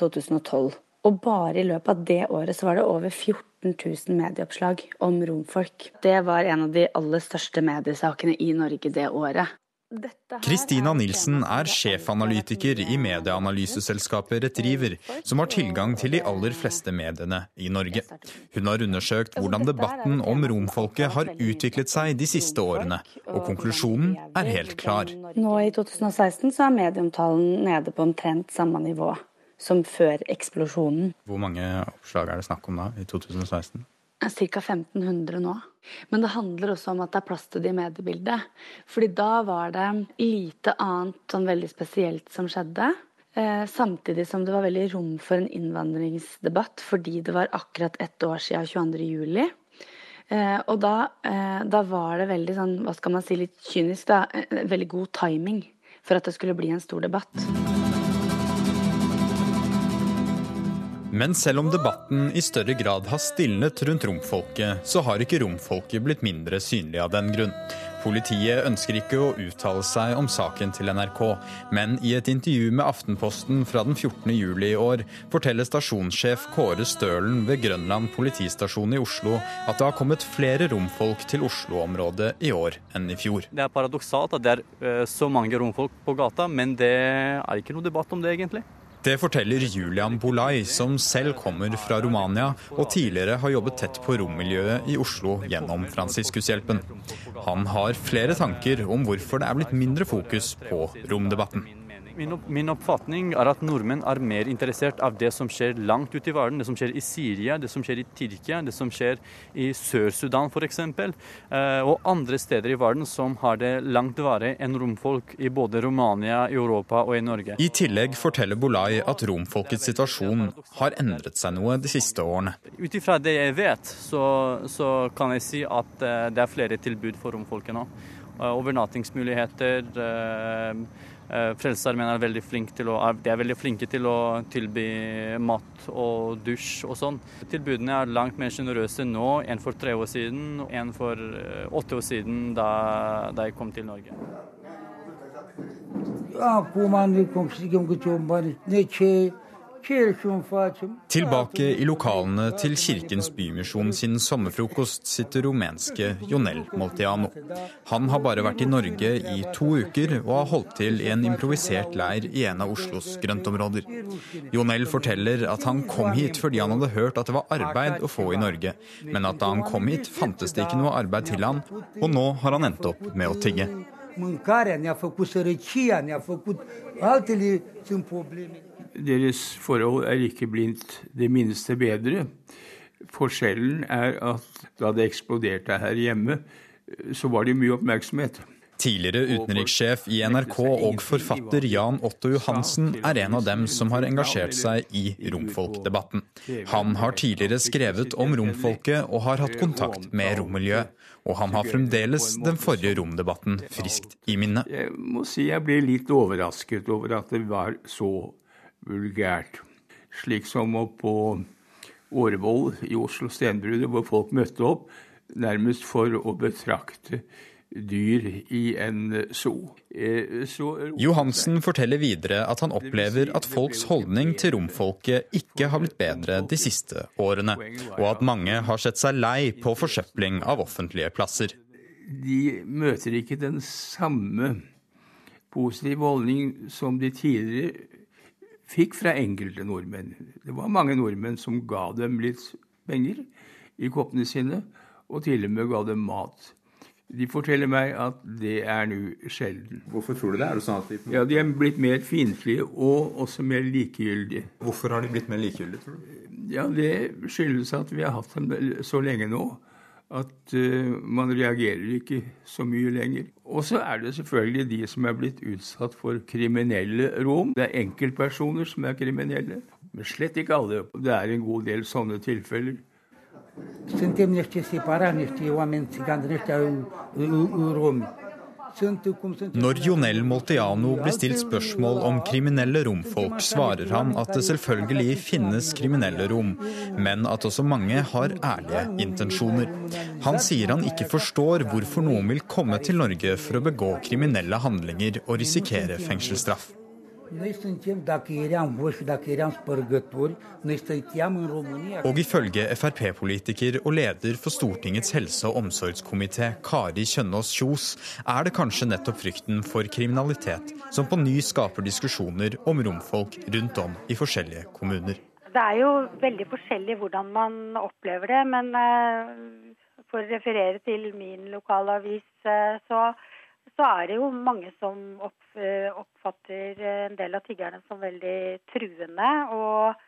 2012. Og bare i løpet av det året så var det over 14 000 medieoppslag om romfolk. Det var en av de aller største mediesakene i Norge det året. Kristina Nilsen er sjefanalytiker i medieanalyseselskapet Retriever, som har tilgang til de aller fleste mediene i Norge. Hun har undersøkt hvordan debatten om romfolket har utviklet seg de siste årene, og konklusjonen er helt klar. Nå i 2016 så er medieomtalen nede på omtrent samme nivå som før eksplosjonen. Hvor mange oppslag er det snakk om da, i 2016? Ca. 1500 nå. Men det handler også om at det er plass til det i mediebildet. Fordi da var det lite annet sånn veldig spesielt som skjedde. Eh, samtidig som det var veldig rom for en innvandringsdebatt fordi det var akkurat ett år siden 22.07. Eh, og da, eh, da, var det veldig sånn, hva skal man si, litt kynisk, da, eh, veldig god timing for at det skulle bli en stor debatt. Men selv om debatten i større grad har stilnet rundt romfolket, så har ikke romfolket blitt mindre synlig av den grunn. Politiet ønsker ikke å uttale seg om saken til NRK, men i et intervju med Aftenposten fra den 14. juli i år forteller stasjonssjef Kåre Stølen ved Grønland politistasjon i Oslo at det har kommet flere romfolk til Oslo-området i år enn i fjor. Det er paradoksalt at det er eh, så mange romfolk på gata, men det er ikke noe debatt om det, egentlig. Det forteller Julian Bolai, som selv kommer fra Romania og tidligere har jobbet tett på rommiljøet i Oslo gjennom Fransiskushjelpen. Han har flere tanker om hvorfor det er blitt mindre fokus på romdebatten. Min, opp, min, oppfatning er at nordmenn er mer interessert av det som skjer langt ute i verden. Det som skjer i Syria, det som skjer i Tyrkia, det som skjer i Sør-Sudan f.eks. Eh, og andre steder i verden som har det langt verre enn romfolk i både Romania, Europa og i Norge. I tillegg forteller Bolai at romfolkets situasjon har endret seg noe de siste årene. Ut ifra det jeg vet, så, så, kan jeg si at eh, det er flere tilbud for romfolket nå. Eh, overnattingsmuligheter. Eh, Eh, Frelsesarmeen er er veldig flinke til å tilby mat og dusj og sånn. Tilbudene er langt mer sjenerøse nå enn for tre år siden, enn for åtte år siden da, da jeg kom til Norge. Tilbake i lokalene til Kirkens Bymisjon sin sommerfrokost sitter rumenske Jonel Moltiano. Han har bare vært i Norge i to uker og har holdt til i en improvisert leir i en av Oslos grøntområder. Jonel forteller at han kom hit fordi han hadde hørt at det var arbeid å få i Norge, men at da han kom hit fantes det ikke noe arbeid til han, og nå har han endt opp med å tigge. Mâncarea ne-a făcut sărăcia, ne-a făcut altele sunt probleme deres forhold er ikke blindt det minste bedre. Forskjellen er at da det eksploderte her hjemme, så var det mye oppmerksomhet. Tidligere utenrikssjef i NRK og forfatter Jan Otto Johansen er en av dem som har engasjert seg i romfolkdebatten. Han har tidligere skrevet om romfolket og har hatt kontakt med rommiljøet. Og han har fremdeles den forrige romdebatten friskt i minne. Jeg må si jeg ble litt overrasket over at det var så vulgært. Slik som på Årvoll i Oslo Stenbrudet, hvor folk møtte opp nærmest for å betrakte dyr i en zoo. Eh, så... Johansen forteller videre at han opplever at folks holdning til romfolket ikke har blitt bedre de siste årene, og at mange har sett seg lei på forsøpling av offentlige plasser. De møter ikke den samme positive holdning som de tidligere fikk fra enkelte nordmenn. Det var mange nordmenn som ga dem litt penger i koppene sine, og til og med ga dem mat. De forteller meg at det er nå sjelden. Hvorfor tror du det? Er det sånn at de... Ja, De er blitt mer fiendtlige og også mer likegyldige. Hvorfor har de blitt mer likegyldige, tror du? Ja, Det skyldes at vi har hatt dem så lenge nå at uh, man reagerer ikke så mye lenger. Og så er det selvfølgelig de som er blitt utsatt for kriminelle rom. Det er enkeltpersoner som er kriminelle, men slett ikke alle. Det er en god del sånne tilfeller. Niște separați, niște oameni țigani din ăștia romi. Når Jonel Moltiano blir stilt spørsmål om kriminelle romfolk, svarer han at det selvfølgelig finnes kriminelle rom, men at også mange har ærlige intensjoner. Han sier han ikke forstår hvorfor noen vil komme til Norge for å begå kriminelle handlinger og risikere fengselsstraff. Noi suntem, dacă eram voși, dacă eram spărgători, noi stăteam în România. Og ifølge Frp-politiker og leder for Stortingets helse- og omsorgskomité, Kari Kjønaas Kjos, er det kanskje nettopp frykten for kriminalitet som på ny skaper diskusjoner om romfolk rundt om i forskjellige kommuner. Det er jo veldig forskjellig hvordan man opplever det, men for å referere til min lokalavis, så så er det jo mange som oppfatter en del av tiggerne som veldig truende og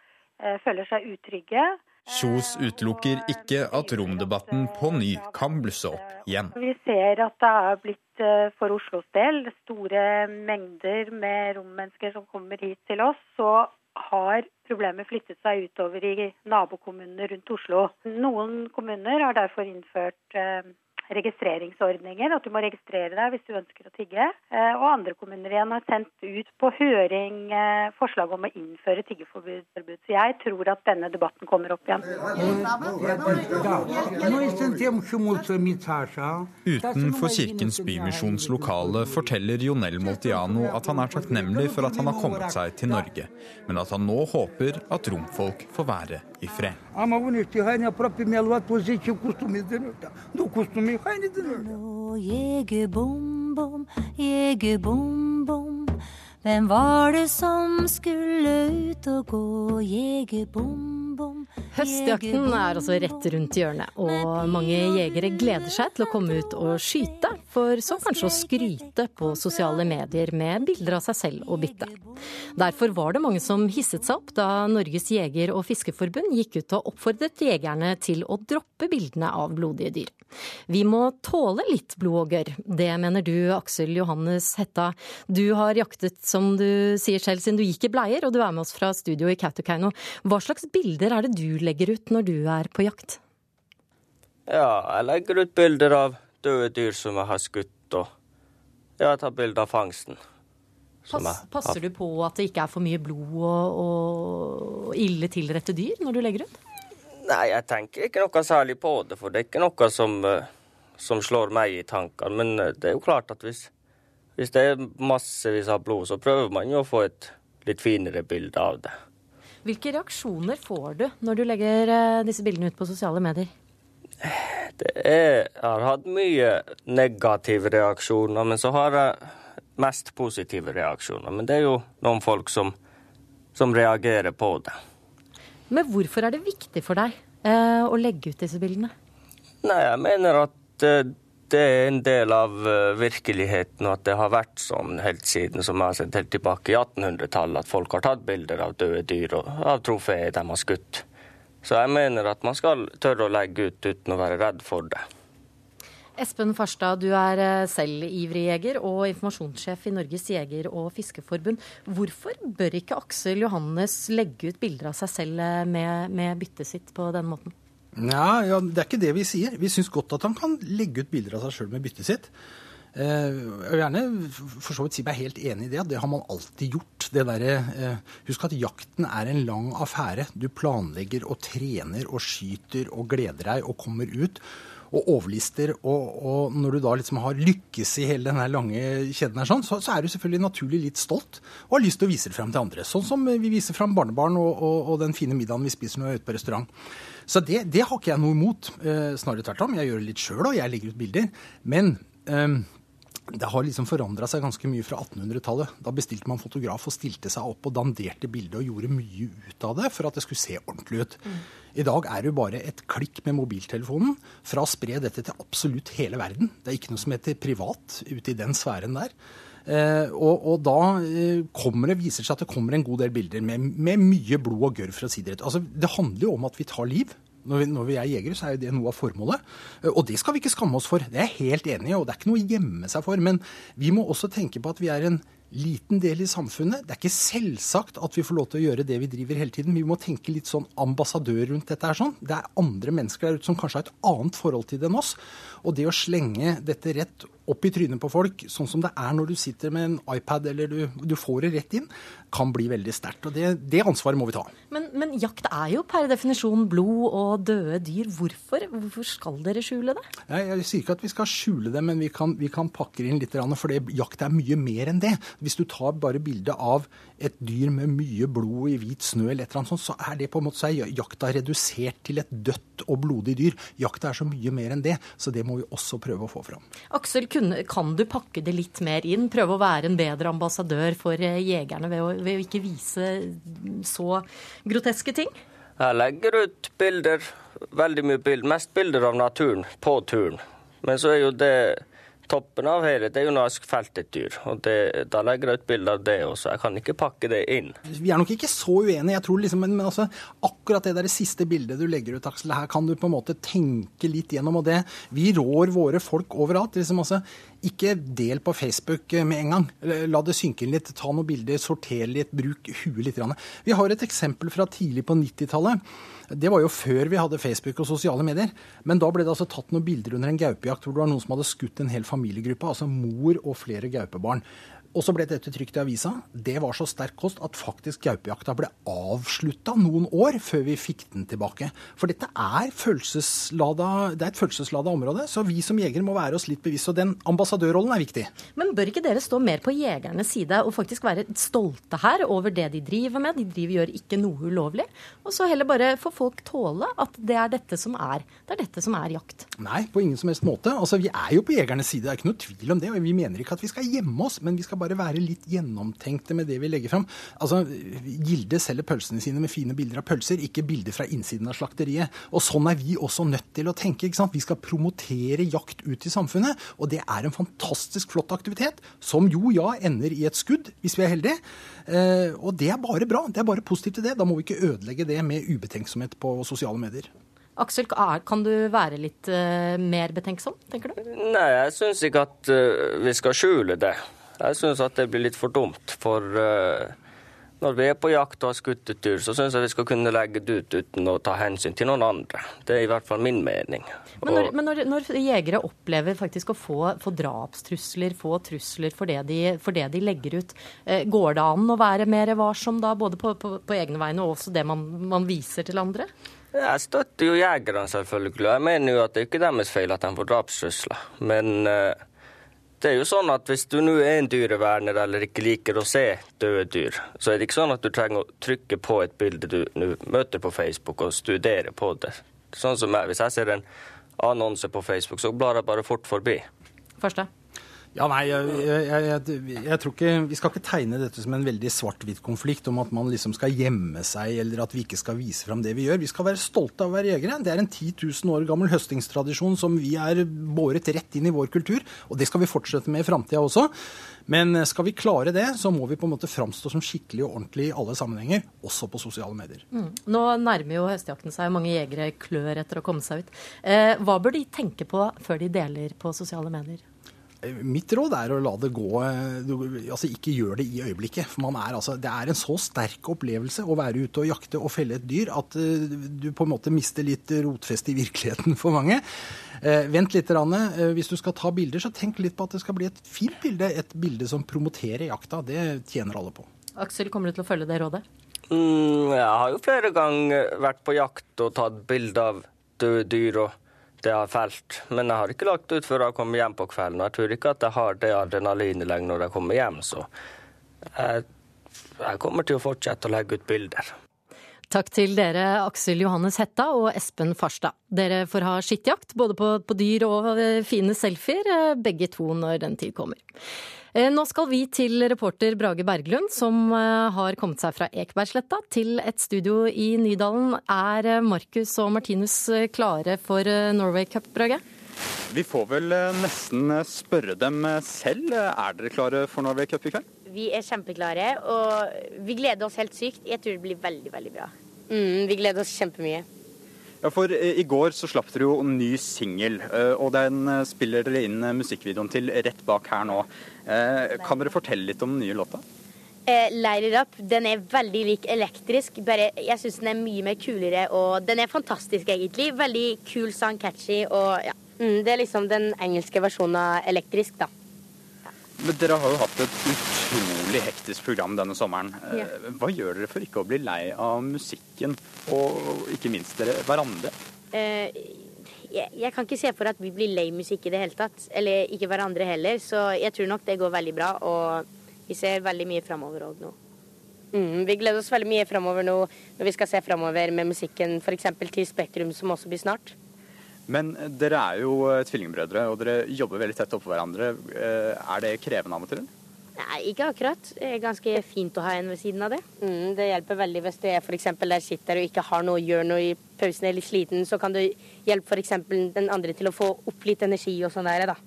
føler seg utrygge. Kjos utelukker ikke at romdebatten på ny kan blusse opp igjen. Vi ser at det er blitt for Oslos del store mengder med rommennesker som kommer hit til oss. Så har problemet flyttet seg utover i nabokommunene rundt Oslo. Noen kommuner har derfor innført registreringsordninger, at du må registrere deg hvis du ønsker å tigge. Og andre kommuner igjen har sendt ut på høring forslag om å innføre tiggeforbud. Så jeg tror at denne debatten kommer opp igjen. Utenfor Kirkens Bymisjons lokale forteller Jonel Moltiano at han er takknemlig for at han har kommet seg til Norge, men at han nå håper at romfolk får være i fred. Am avut niște haine, aproape mi-a luat pe 10 costume din ăștia. Nu costume, haine din ăștia. Jegebom-bom, jegebom-bom. Hvem var det som skulle ut og gå, jegebom-bom? Høstjakten er altså rett rundt hjørnet, og mange jegere gleder seg til å komme ut og skyte, for så kanskje å skryte på sosiale medier med bilder av seg selv og byttet. Derfor var det mange som hisset seg opp da Norges jeger- og fiskeforbund gikk ut og oppfordret jegerne til å droppe bildene av blodige dyr. Vi må tåle litt blod og gørr, det mener du Aksel Johannes Hetta. Du har jaktet som du sier selv siden du gikk i bleier, og du er med oss fra studio i Kautokeino. Hva slags bilder er det du legger ut når du er på jakt? Ja, jeg legger ut bilder av døde dyr som jeg har skutt, og jeg tar bilde av fangsten. Pass, passer du på at det ikke er for mye blod og, og ille tilrette dyr når du legger ut? Nei, jeg tenker ikke noe særlig på det, for det er ikke noe som, som slår meg i tankene. Men det er jo klart at hvis, hvis det er massevis av blod, så prøver man jo å få et litt finere bilde av det. Hvilke reaksjoner får du når du legger disse bildene ut på sosiale medier? Det er, jeg har hatt mye negative reaksjoner, men så har jeg mest positive reaksjoner. Men det er jo noen folk som, som reagerer på det. Men hvorfor er det viktig for deg eh, å legge ut disse bildene? Nei, jeg mener at eh, det er en del av eh, virkeligheten, og at det har vært sånn helt siden som jeg har sett helt tilbake i 1800-tallet, at folk har tatt bilder av døde dyr og av trofeer de har skutt. Så jeg mener at man skal tørre å legge ut uten å være redd for det. Espen Farstad, du er selv ivrig jeger og informasjonssjef i Norges jeger- og fiskeforbund. Hvorfor bør ikke Aksel Johannes legge ut bilder av seg selv med, med byttet sitt på den måten? Ja, ja, Det er ikke det vi sier. Vi syns godt at han kan legge ut bilder av seg sjøl med byttet sitt. Jeg vil gjerne for så vidt si meg helt enig i det. Det har man alltid gjort. Der, husk at jakten er en lang affære. Du planlegger og trener og skyter og gleder deg og kommer ut og overlister. Og, og når du da liksom har lykkes i hele denne lange kjeden, her sånn, så, så, er du selvfølgelig naturlig litt stolt og har lyst til å vise det fram til andre. Sånn som vi viser fram barnebarn og, og, og den fine middagen vi spiser når vi er ute på restaurant. Så det, det har ikke jeg noe imot. Eh, snarere tvert om. Jeg gjør det litt sjøl, og jeg legger ut bilder. Men eh, det har liksom forandra seg ganske mye fra 1800-tallet. Da bestilte man fotograf og stilte seg opp og danderte bildet og gjorde mye ut av det for at det skulle se ordentlig ut. I dag er jo bare et klikk med mobiltelefonen fra å spre dette til absolutt hele verden. Det er ikke noe som heter privat ute i den sfæren der. Eh, og, og da eh, det, viser det seg at det kommer en god del bilder med, med mye blod og gørr, for å si det rett. Altså, det handler jo om at vi tar liv. Når vi, når vi er jegere, så er jo det noe av formålet. Eh, Og det skal vi ikke skamme oss for. Det er jeg helt enig i, og det er ikke noe å gjemme seg for. Men vi må også tenke på at vi er en liten del i samfunnet. Det er ikke selvsagt at vi får lov til å gjøre det vi driver hele tiden. Vi må tenke litt sånn ambassadør rundt dette her sånn. Det er andre mennesker der ute som kanskje har et annet forhold til det enn oss. Og det å slenge dette rett opp i trynet på folk, sånn som det er når du sitter med en iPad eller du, du får det rett inn, kan bli veldig sterkt. Og det, det ansvaret må vi ta. Men, men jakt er jo per definisjon blod og døde dyr. Hvorfor? Hvorfor skal dere skjule det? Jeg, jeg sier ikke at vi skal skjule det, men vi kan, vi kan pakke det inn litt, for det, jakt er mye mer enn det. Hvis du tar bare bilde av et dyr med mye blod i hvit snø, eller et eller annet sånt, så er det på en måte så er jakta redusert til et dødt og blodig dyr. Jakta er så mye mer enn det, så det må vi også prøve å få fram. Aksel, kan du pakke det litt mer inn? Prøve å være en bedre ambassadør for eh, jegerne ved å, ved å ikke vise så groteske ting? Jeg legger ut bilder, veldig mye bilder, mest bilder av naturen på turen. Men så er jo det toppen av hele, det er jo når jeg. Og det, da legger jeg ut bilder av det også. Jeg kan ikke pakke det inn. Vi er nok ikke så uenige, jeg tror liksom, men, men altså, akkurat det der siste bildet du legger ut, Aksel, her kan du på en måte tenke litt gjennom. Og det, vi rår våre folk overalt. liksom altså, ikke del på Facebook med en gang. La det synke inn litt, ta noen bilder, sorter litt, bruk huet litt. Vi har et eksempel fra tidlig på 90-tallet. Det var jo før vi hadde Facebook og sosiale medier. Men da ble det altså tatt noen bilder under en gaupejakt hvor det var noen som hadde skutt en hel familiegruppe, altså mor og flere gaupebarn. Og så ble dette trykt i avisa. Det var så sterk kost at faktisk gaupejakta ble avslutta noen år før vi fikk den tilbake. For dette er, følelseslada, det er et følelseslada område, så vi som jegere må være oss litt bevisst. Og den ambassadørrollen er viktig. Men bør ikke dere stå mer på jegernes side og faktisk være stolte her over det de driver med? De driver, gjør ikke noe ulovlig. Og så heller bare få folk tåle at det er dette som er, det er, dette som er jakt. Nei, på ingen som helst måte. Altså, Vi er jo på jegernes side, det er ikke noe tvil om det. og Vi mener ikke at vi skal gjemme oss, men vi skal bare være litt gjennomtenkte med det vi legger fram. Altså, Gilde selger pølsene sine med fine bilder av pølser, ikke bilder fra innsiden av slakteriet. Og sånn er vi også nødt til å tenke. ikke sant? Vi skal promotere jakt ut i samfunnet, og det er en fantastisk flott aktivitet, som jo ja ender i et skudd, hvis vi er heldige. Eh, og det er bare bra. Det er bare positivt til det. Da må vi ikke ødelegge det med ubetenksomhet på sosiale medier. Aksel, kan du være litt eh, mer betenksom, tenker du? Nei, jeg syns ikke at eh, vi skal skjule det. Jeg syns at det blir litt for dumt. For eh, når vi er på jakt og har skutt et dyr, så syns jeg vi skal kunne legge det ut uten å ta hensyn til noen andre. Det er i hvert fall min mening. Men når, Og- men når, når jegere opplever faktisk å få, få drapstrusler, få trusler for det, de, for det de legger ut, eh, går det an å være mer varsom da, både på, på, på egne vegne og også det man, man viser til andre? Jeg støtter jo jegerne, selvfølgelig. Jeg mener jo at det er ikke deres feil at de får drapstrusler. Men eh, det er jo sånn at hvis du nå er en dyreverner eller ikke liker å se døde dyr, så er det ikke sånn at du trenger å trykke på et bilde du nå møter på Facebook og studere på det. Sånn som jeg, Hvis jeg ser en annonse på Facebook, så blar jeg bare fort forbi. Første. Ja, nei, jeg, jeg, jeg, jeg tror ikke Vi skal ikke tegne dette som en veldig svart-hvitt konflikt om at man liksom skal gjemme seg, eller at vi ikke skal vise fram det vi gjør. Vi skal være stolte av å være jegere. Det er en 10 000 år gammel høstingstradisjon som vi er båret rett inn i vår kultur, og det skal vi fortsette med i framtida også. Men skal vi klare det, så må vi på en måte framstå som skikkelig og ordentlig i alle sammenhenger, også på sosiale medier. Mm. Nå nærmer jo høstjakten seg, mange jegere klør etter å komme seg ut. Eh, hva bør de tenke på før de deler på sosiale medier? Mitt råd er å la det gå eh, du- Altså ikke gjør det i øyeblikket. For man er, altså, det er en så sterk opplevelse å være ute og jakte og felle et dyr at eh, du på en måte mister litt rotfeste i virkeligheten for mange. Eh, vent litt. grann. Eh, hvis du skal ta bilder, så tenk litt på at det skal bli et fint bilde. Et bilde som promoterer jakta. Det tjener alle på. Aksel, kommer du til å følge det rådet? Mm, jeg har jo flere ganger vært på jakt og tatt bilde av døde dyr og det har felt. Men jeg har ikke lagt ut før jeg kommer hjem på kvelden. Og jeg tror ikke at jeg har det adrenalinet lenger når jeg kommer hjem, så jeg, jeg kommer til å fortsette å legge ut bilder. Takk til dere Aksel Johannes Hetta og Espen Farstad. Dere får ha skittjakt både på, på dyr og eh, fine selfier, eh, begge to når den tid kommer. Eh, Nå skal vi til reporter Brage Berglund, som eh, har kommet seg fra Ekebergsletta til et studio i Nydalen. Er eh, Markus og Martinus klare for Norway Cup, Brage? Vi får vel nesten spørre dem selv. Er dere klare for Norway Cup i kveld? Vi er kjempeklare, og vi gleder oss helt sykt. Jeg tror det blir veldig, veldig bra. Mm, vi gleder oss kjempemye. Ja, for eh, I går så slapp dere jo en ny singel, eh, og den eh, spiller dere inn musikkvideoen til rett bak her nå. Kan dere fortelle litt om den nye låta? Eh, Light It Up den er veldig lik elektrisk, bare jeg syns den er mye mer kulere. Og den er fantastisk, egentlig. Veldig kul sang, catchy. og ja. Mm, det er liksom den engelske versjonen av elektrisk, da. Men Dere har jo hatt et utrolig hektisk program denne sommeren. Eh, Ja. Hva gjør dere for ikke å bli lei av musikken, og ikke minst dere hverandre? Eh, jeg, jeg kan ikke se for at vi blir lei musikk i det hele tatt. Eller ikke hverandre heller. Så jeg tror nok det går veldig bra, og vi ser veldig mye framover òg nå. Mm, vi gleder oss veldig mye framover nå når vi skal se framover med musikken f.eks. til Spektrum, som også blir snart. Men eh, dere er jo eh, tvillingbrødre, og dere jobber veldig tett oppå hverandre. Er det krevende av og til? Nei, ikke akkurat. Det er ganske fint å ha en ved siden av det. Mm, det hjelper veldig hvis du er for eksempel der sitter og ikke har noe å gjøre noe i pausen, er litt sliten, så kan du hjelpe for eksempel den andre til å få opp litt energi og sånn der, da.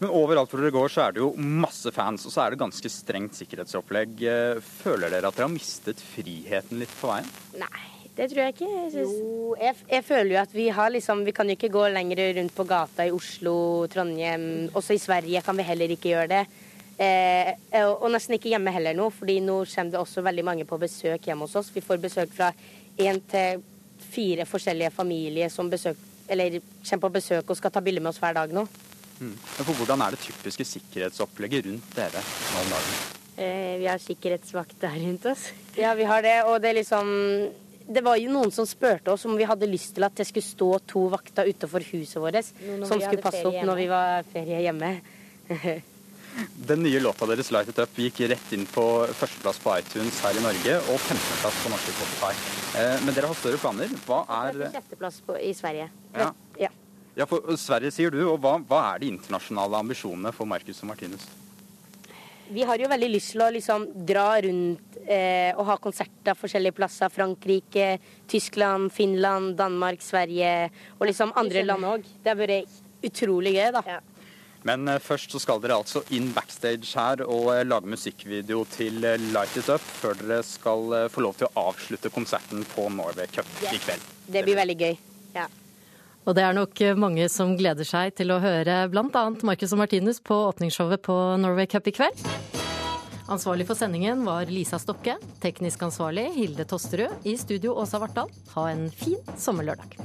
Men overalt hvor dere går, så er det jo masse fans, og så er det ganske strengt sikkerhetsopplegg. Eh, Føler dere at dere har mistet friheten litt på veien? Nei, det tror jeg ikke. Jeg synes... Jo, jeg, jeg føler jo at vi har liksom Vi kan jo ikke gå lenger rundt på gata i Oslo, Trondheim. Også i Sverige kan vi heller ikke gjøre det. Eh, og og nesten ikke hjemme heller nå, fordi nå kommer det også veldig mange på besøk hjemme hos oss. Vi får besøk fra én til fire forskjellige familier som besøk, eller kommer på besøk og skal ta bilde med oss hver dag nå. Mm. For Hvordan er det typiske sikkerhetsopplegget rundt dere nå om dagen? Eh, vi har sikkerhetsvakter rundt oss. Ja, vi har det, og det er liksom det var jo noen som spurte oss om vi hadde lyst til at det skulle stå to vakter utenfor huset vårt som skulle passe opp når vi var ferie hjemme. Den nye låta deres 'Light It Up' gikk rett inn på førsteplass på iTunes her i Norge og 15.plass på norske Spotify. Eh, Men dere har større planer. Hva er Sjetteplass i Sverige. Ja. Ja. Ja, for Sverige sier du, og hva, hva er de internasjonale ambisjonene for Marcus og Martinus? Vi har jo veldig lyst til å liksom dra rundt eh, og ha konserter forskjellige plasser. Frankrike, Tyskland, Finland, Danmark, Sverige og liksom andre land òg. Det har vært utrolig gøy, da. Men eh, først så skal dere altså inn backstage her og eh, lage musikkvideo til eh, Light It Up før dere skal få lov til å avslutte konserten på Norway Cup i kveld. Det blir veldig gøy. Ja. Og det er nok mange som gleder seg til å høre bl.a. Marcus og Martinus på åpningsshowet på Norway Cup i kveld. Ansvarlig for sendingen var Lisa Stokke. Teknisk ansvarlig Hilde Tosterud. I studio Åsa Vartdal. Ha en fin sommerlørdag.